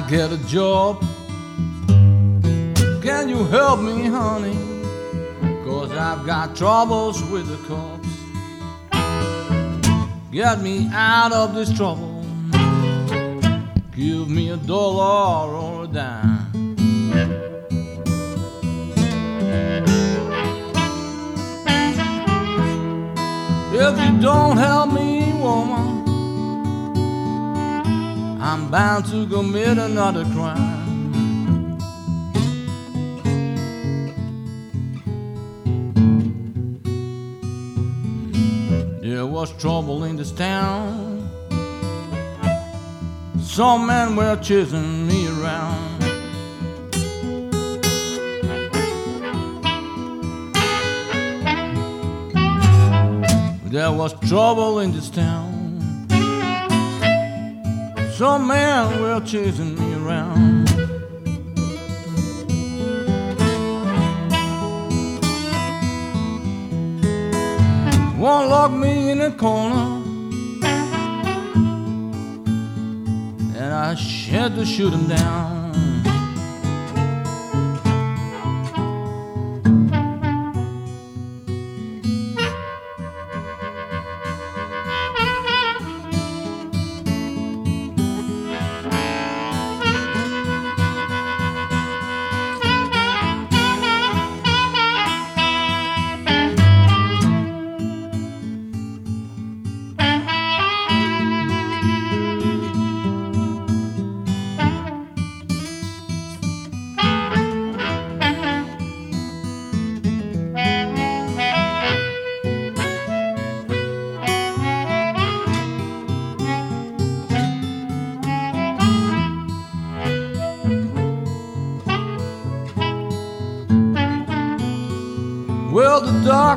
I get a job? Can you help me, honey? Cause I've got troubles with the cops. Get me out of this trouble. Give me a dollar or a dime. If you don't help me, woman, I'm bound to commit another crime. There was trouble in this town. Some men were chasing me around. There was trouble in this town. Some man were chasing me around. One locked me in a corner, and I had to shoot him down.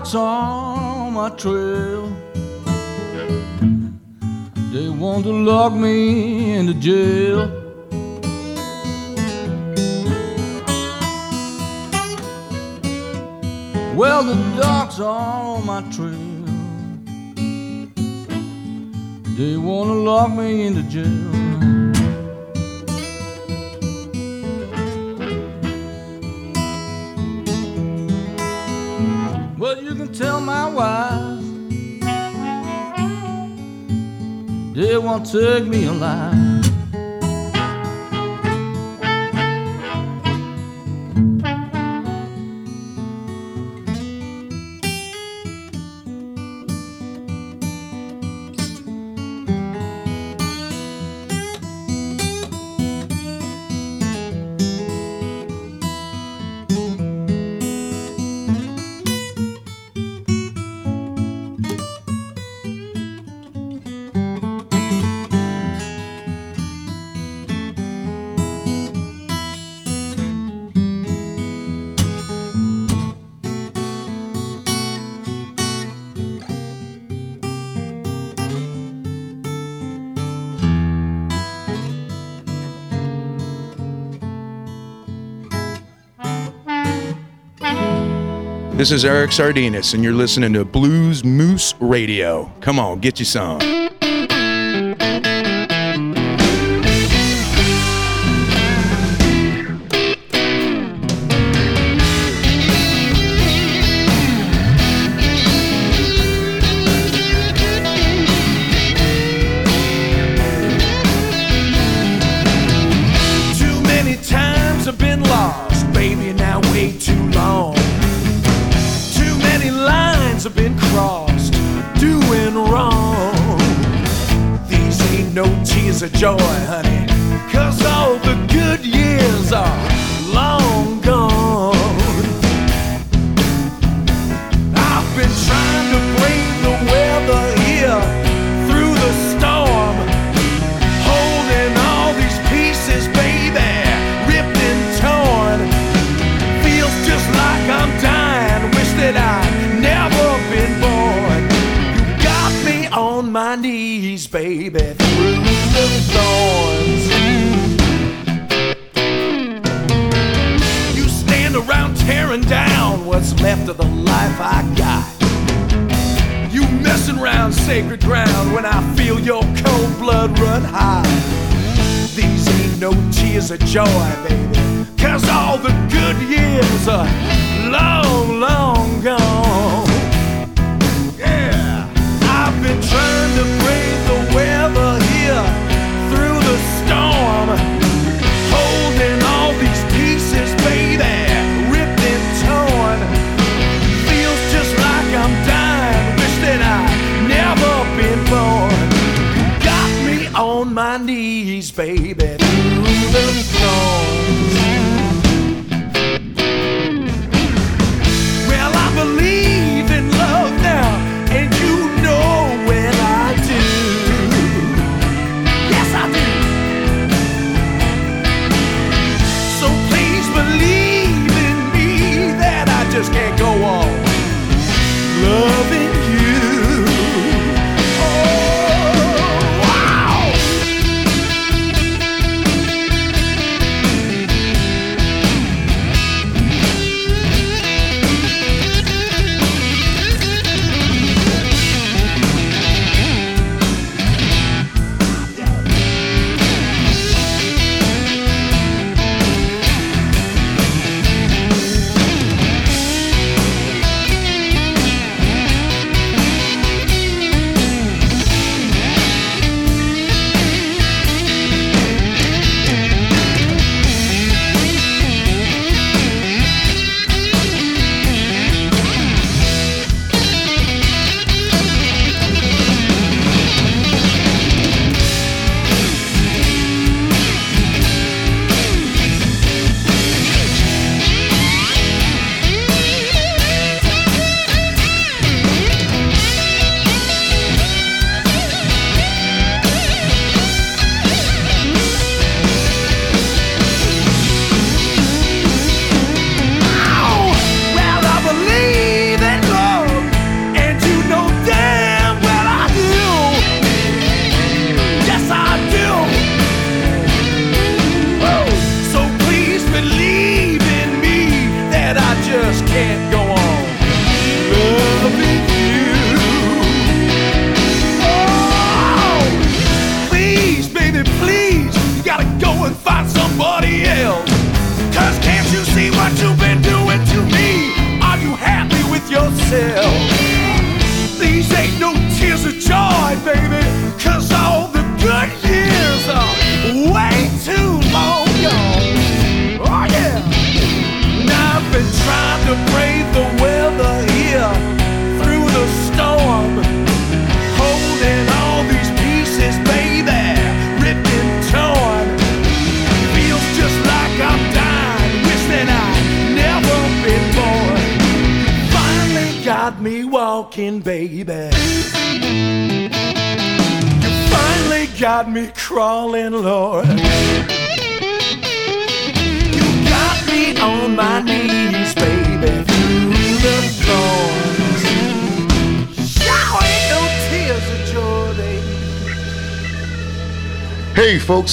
Docs on my trail. They want to lock me into jail. Well, the dogs on my trail. They want to lock me into jail. My wife they won't take me alive. This is Eric Sardinas, and you're listening to Blues Moose Radio. Come on, get you some. good years, uh, long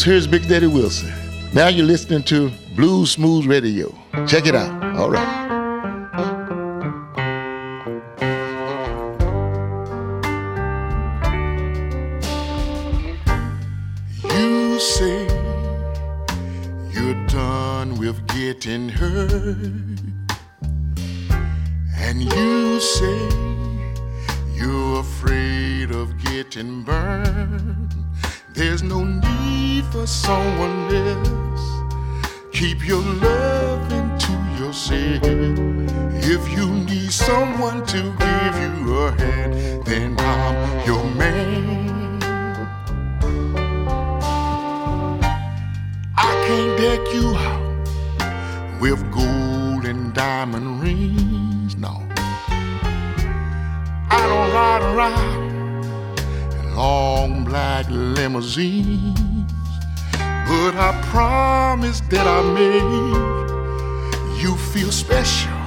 folks, here's Big Daddy Wilson. Now you're listening to Blues Moose Radio. Check it out. All right. You say you're done with getting hurt, and you say you're afraid of getting burned. There's no need for someone else. Keep your loving to yourself. If you need someone to give you a hand, then I'm your man. I can't deck you out with gold and diamond rings, no. I don't ride around long black limousines. But I promise that I make you feel special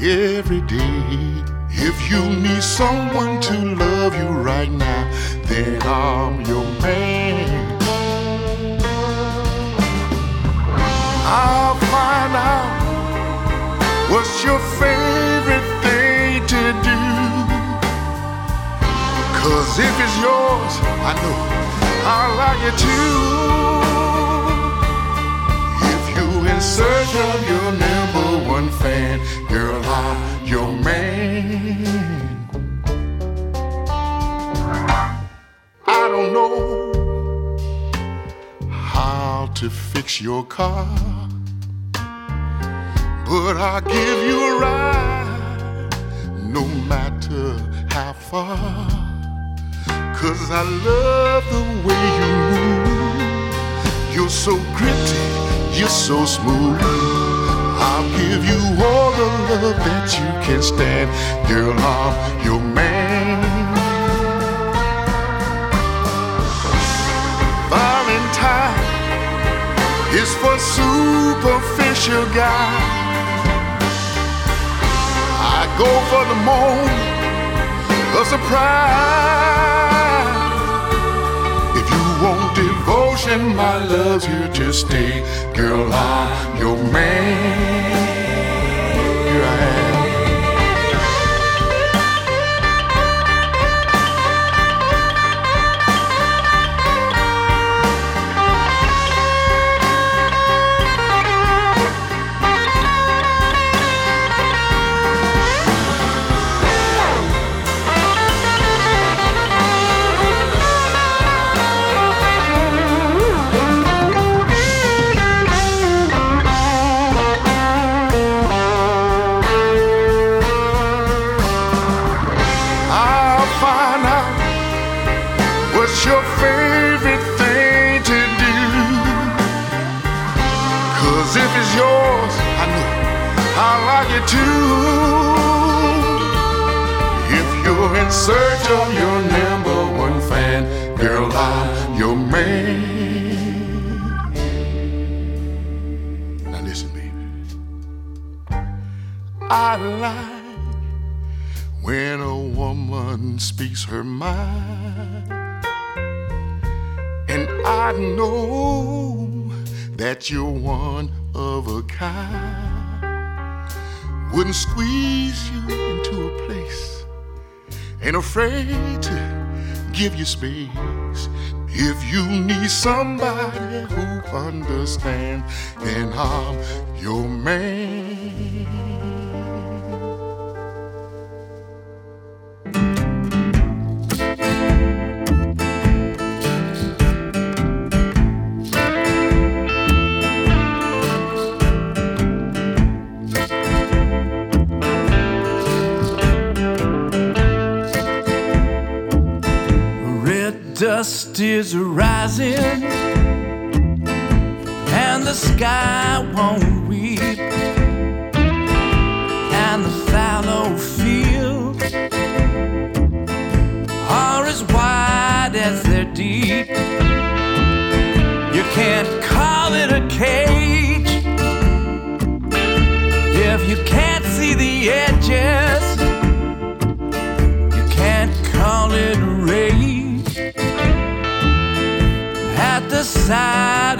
every day. If you need someone to love you right now, then I'm your man. I'll find out what's your favorite. Cause if it's yours, I know I'll like it too. If you in search of your number one fan, girl, I'm your man. I don't know how to fix your car, but I'll give you a ride no matter how far. Cause I love the way you move. You're so gritty, you're so smooth. I'll give you all the love that you can stand. Girl, I'm your man. Valentine is for superficial guys. I go for the moment of surprise. Devotion, my love's here to stay. Girl, I'm your man. Search of your number one fan, girl, I'm your man. Now listen, baby. I like when a woman speaks her mind. And I know that you're one of a kind. Wouldn't squeeze you into a place, ain't afraid to give you space. If you need somebody who understands, then I'm your man.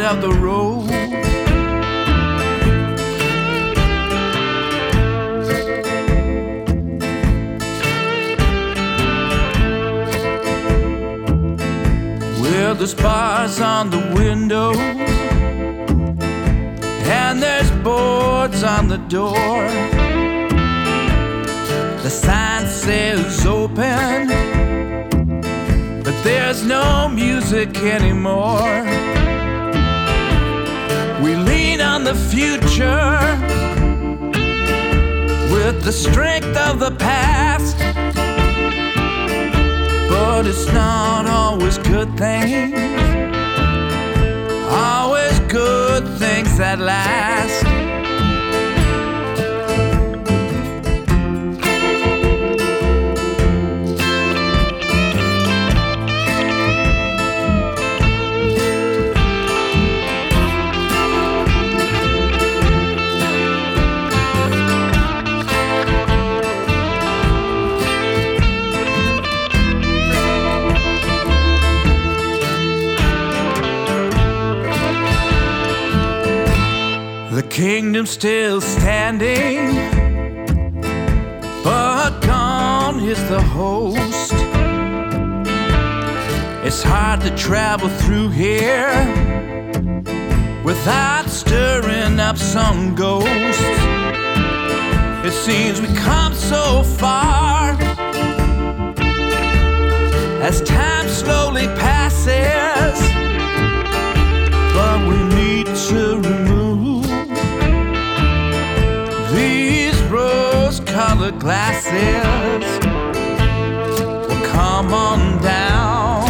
Of the road. Well, there's bars on the window, and there's boards on the door. The sign says open, but there's no music anymore. On the future with the strength of the past. But it's not always good things, always good things that last. kingdom still standing, but gone is the host. It's hard to travel through here without stirring up some ghosts. It seems we come so far as time slowly passes. The glasses. Well, come on down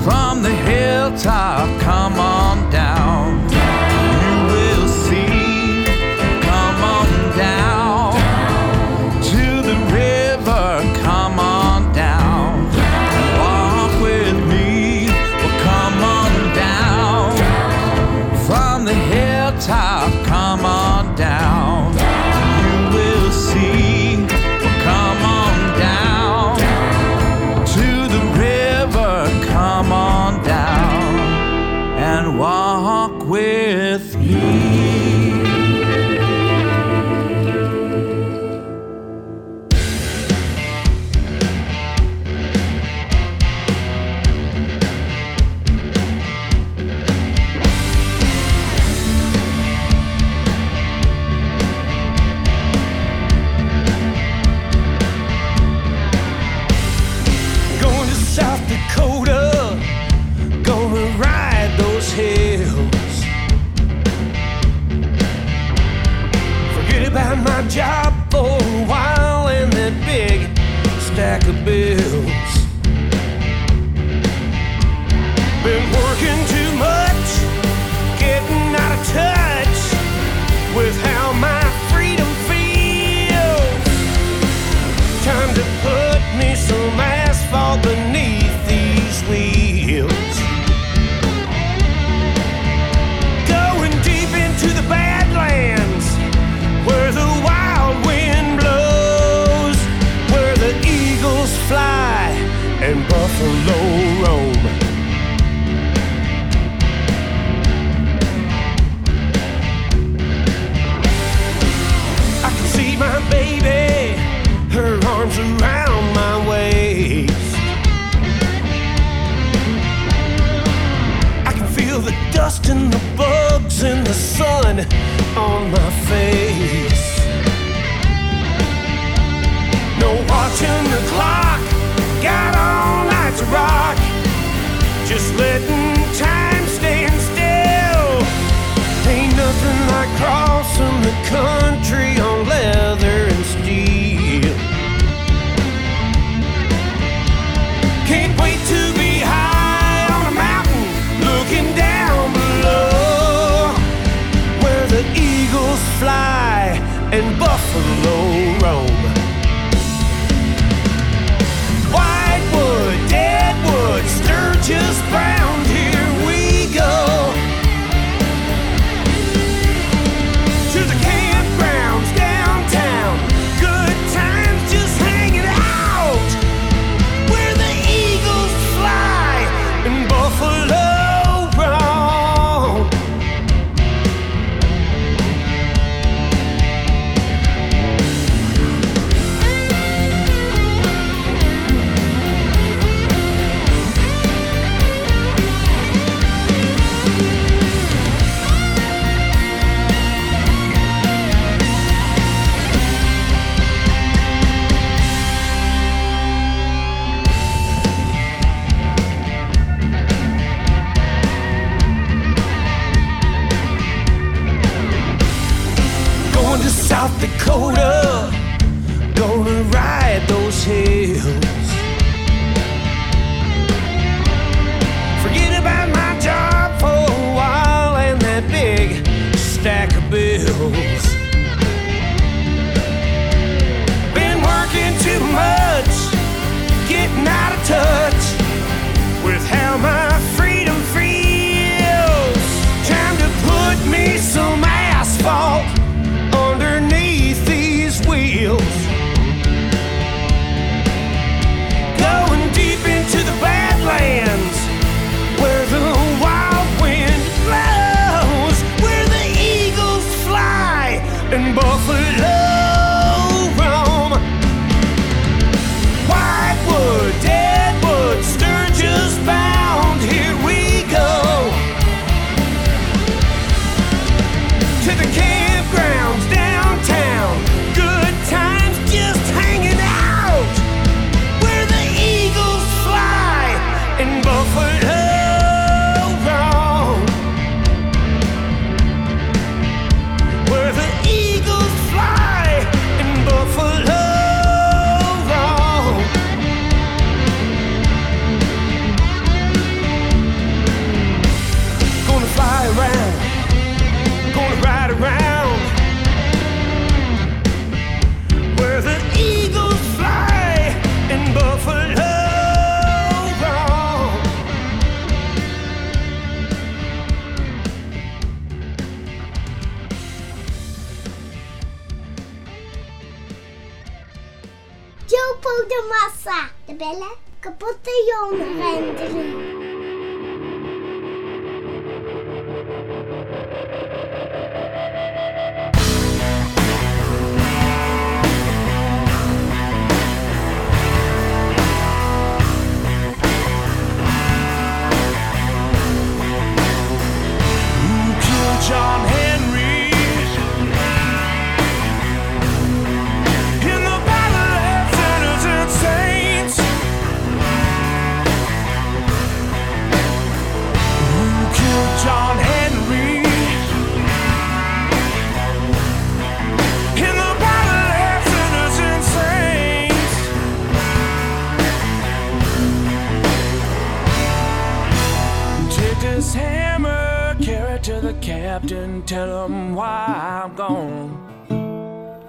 from the hilltop, come on.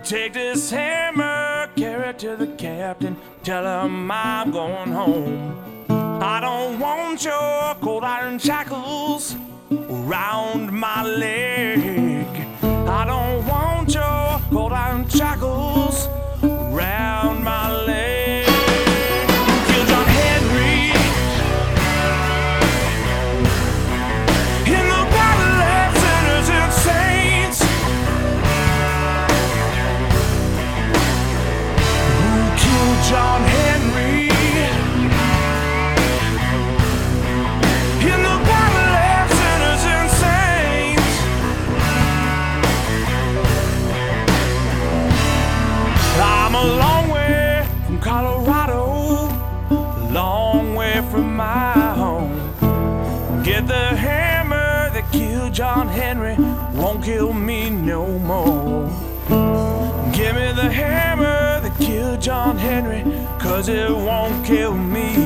Take this hammer, carry it to the captain, tell him I'm going home. I don't want your cold iron shackles around my leg. Cause it won't kill me.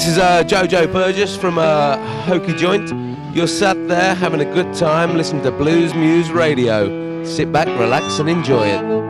This is uh, Jojo Burgess from uh, Hokey Joint. You're sat there having a good time listening to Blues Moose Radio. Sit back, relax, and enjoy it.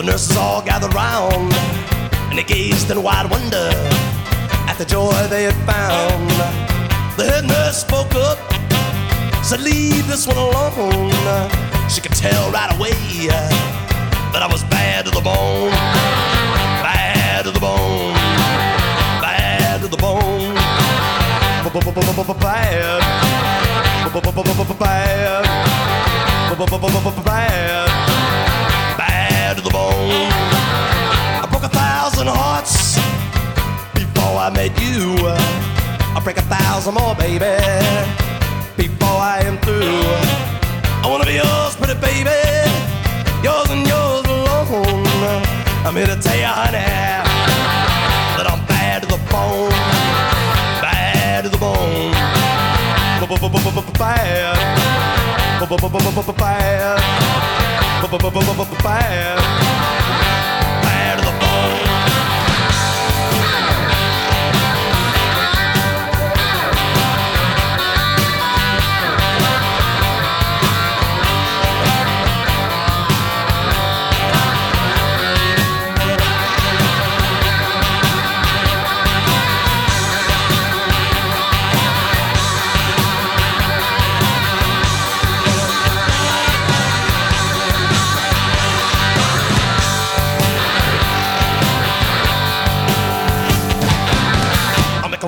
The nurses all gathered round and they gazed in wide wonder at the joy they had found. The head nurse spoke up, said, Leave this one alone. She could tell right away that I was bad to the bone, bad to the bone, bad to the bone, bad, bad, bad, to the bone. I broke a thousand hearts before I met you. I'll break a thousand more, baby, before I am through. I wanna be yours, pretty baby, yours and yours alone. I'm here to tell you, honey, that I'm bad to the bone, bad to the bone, bad, bad, bad, bad to the bone.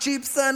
cheap sunglasses.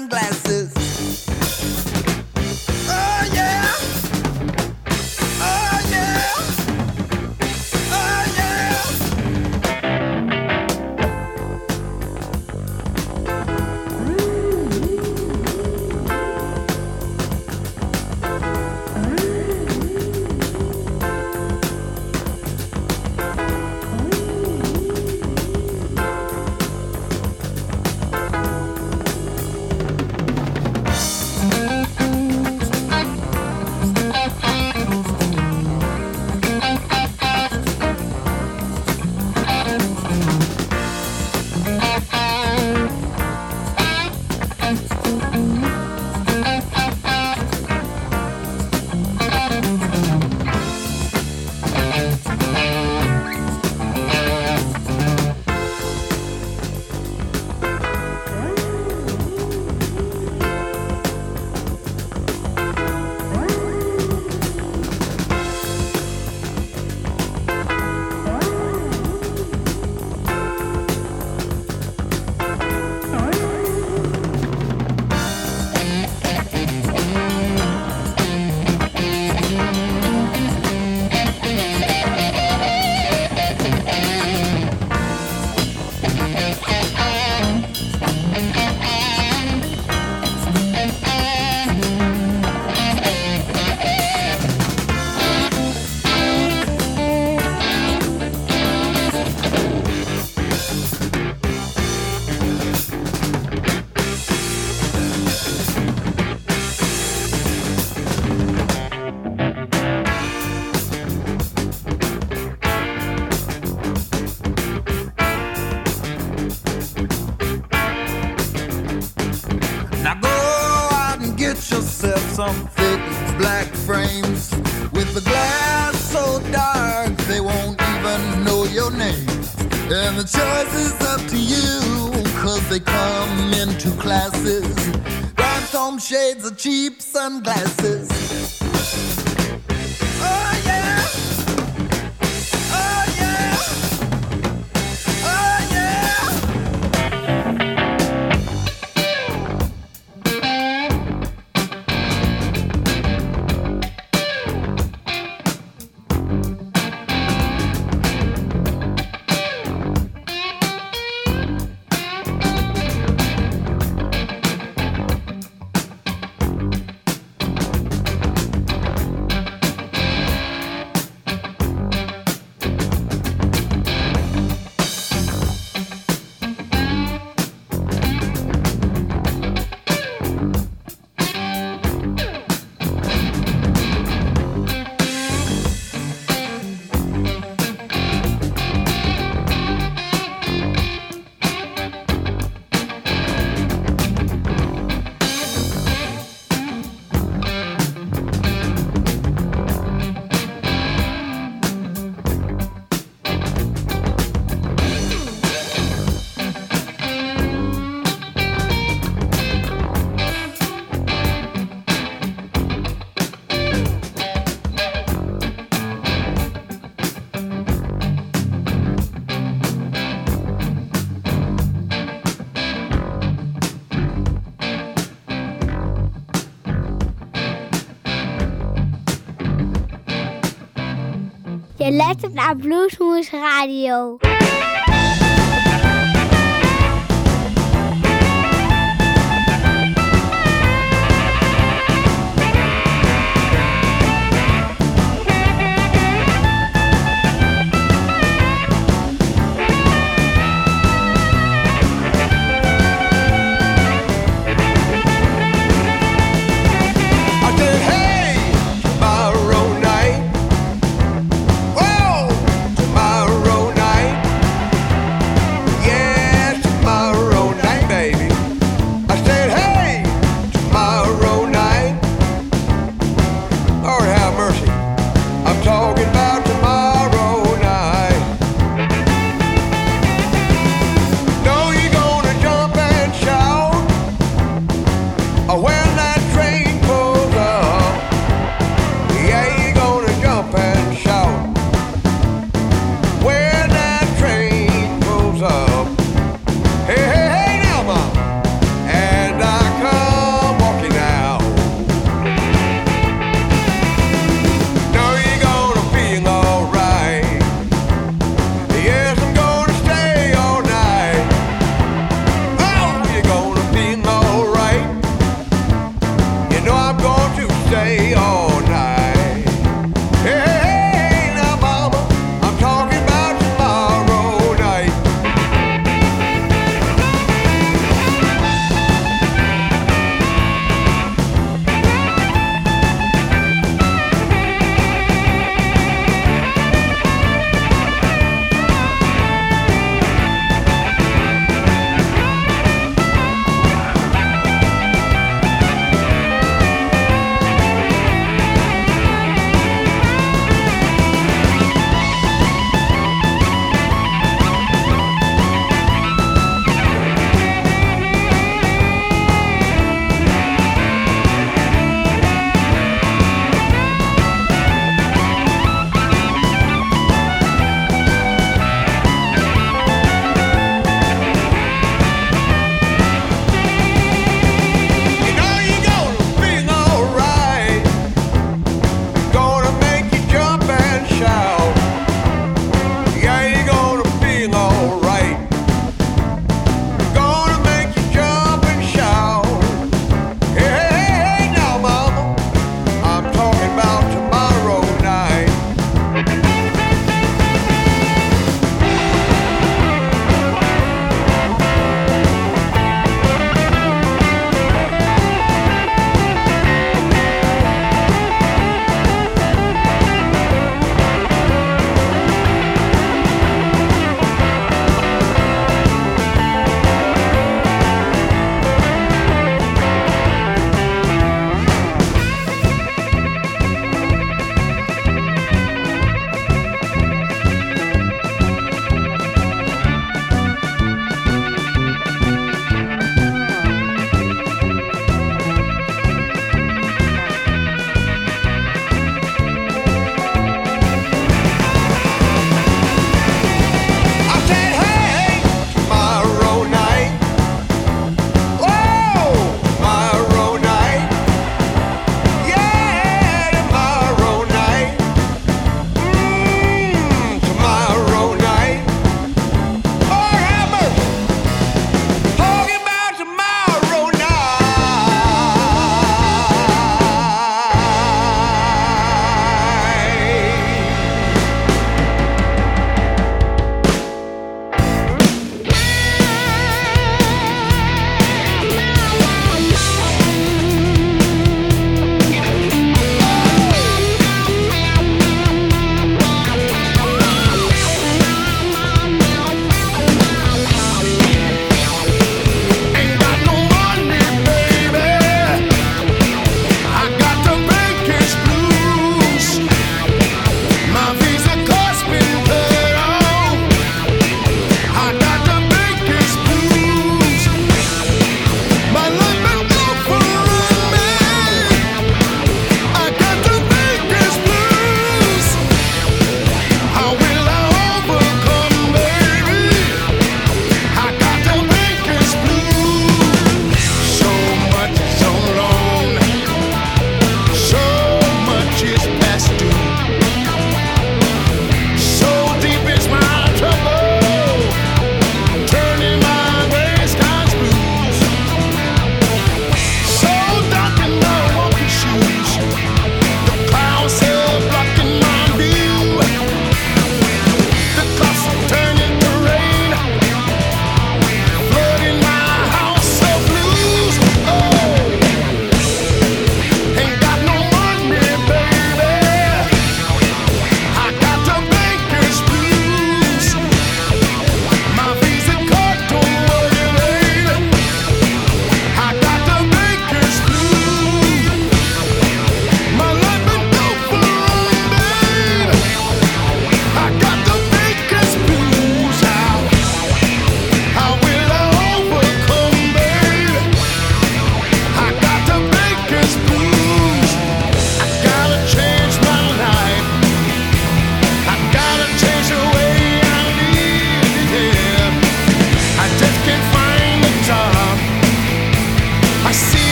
Je luistert naar Bluesmoes Radio.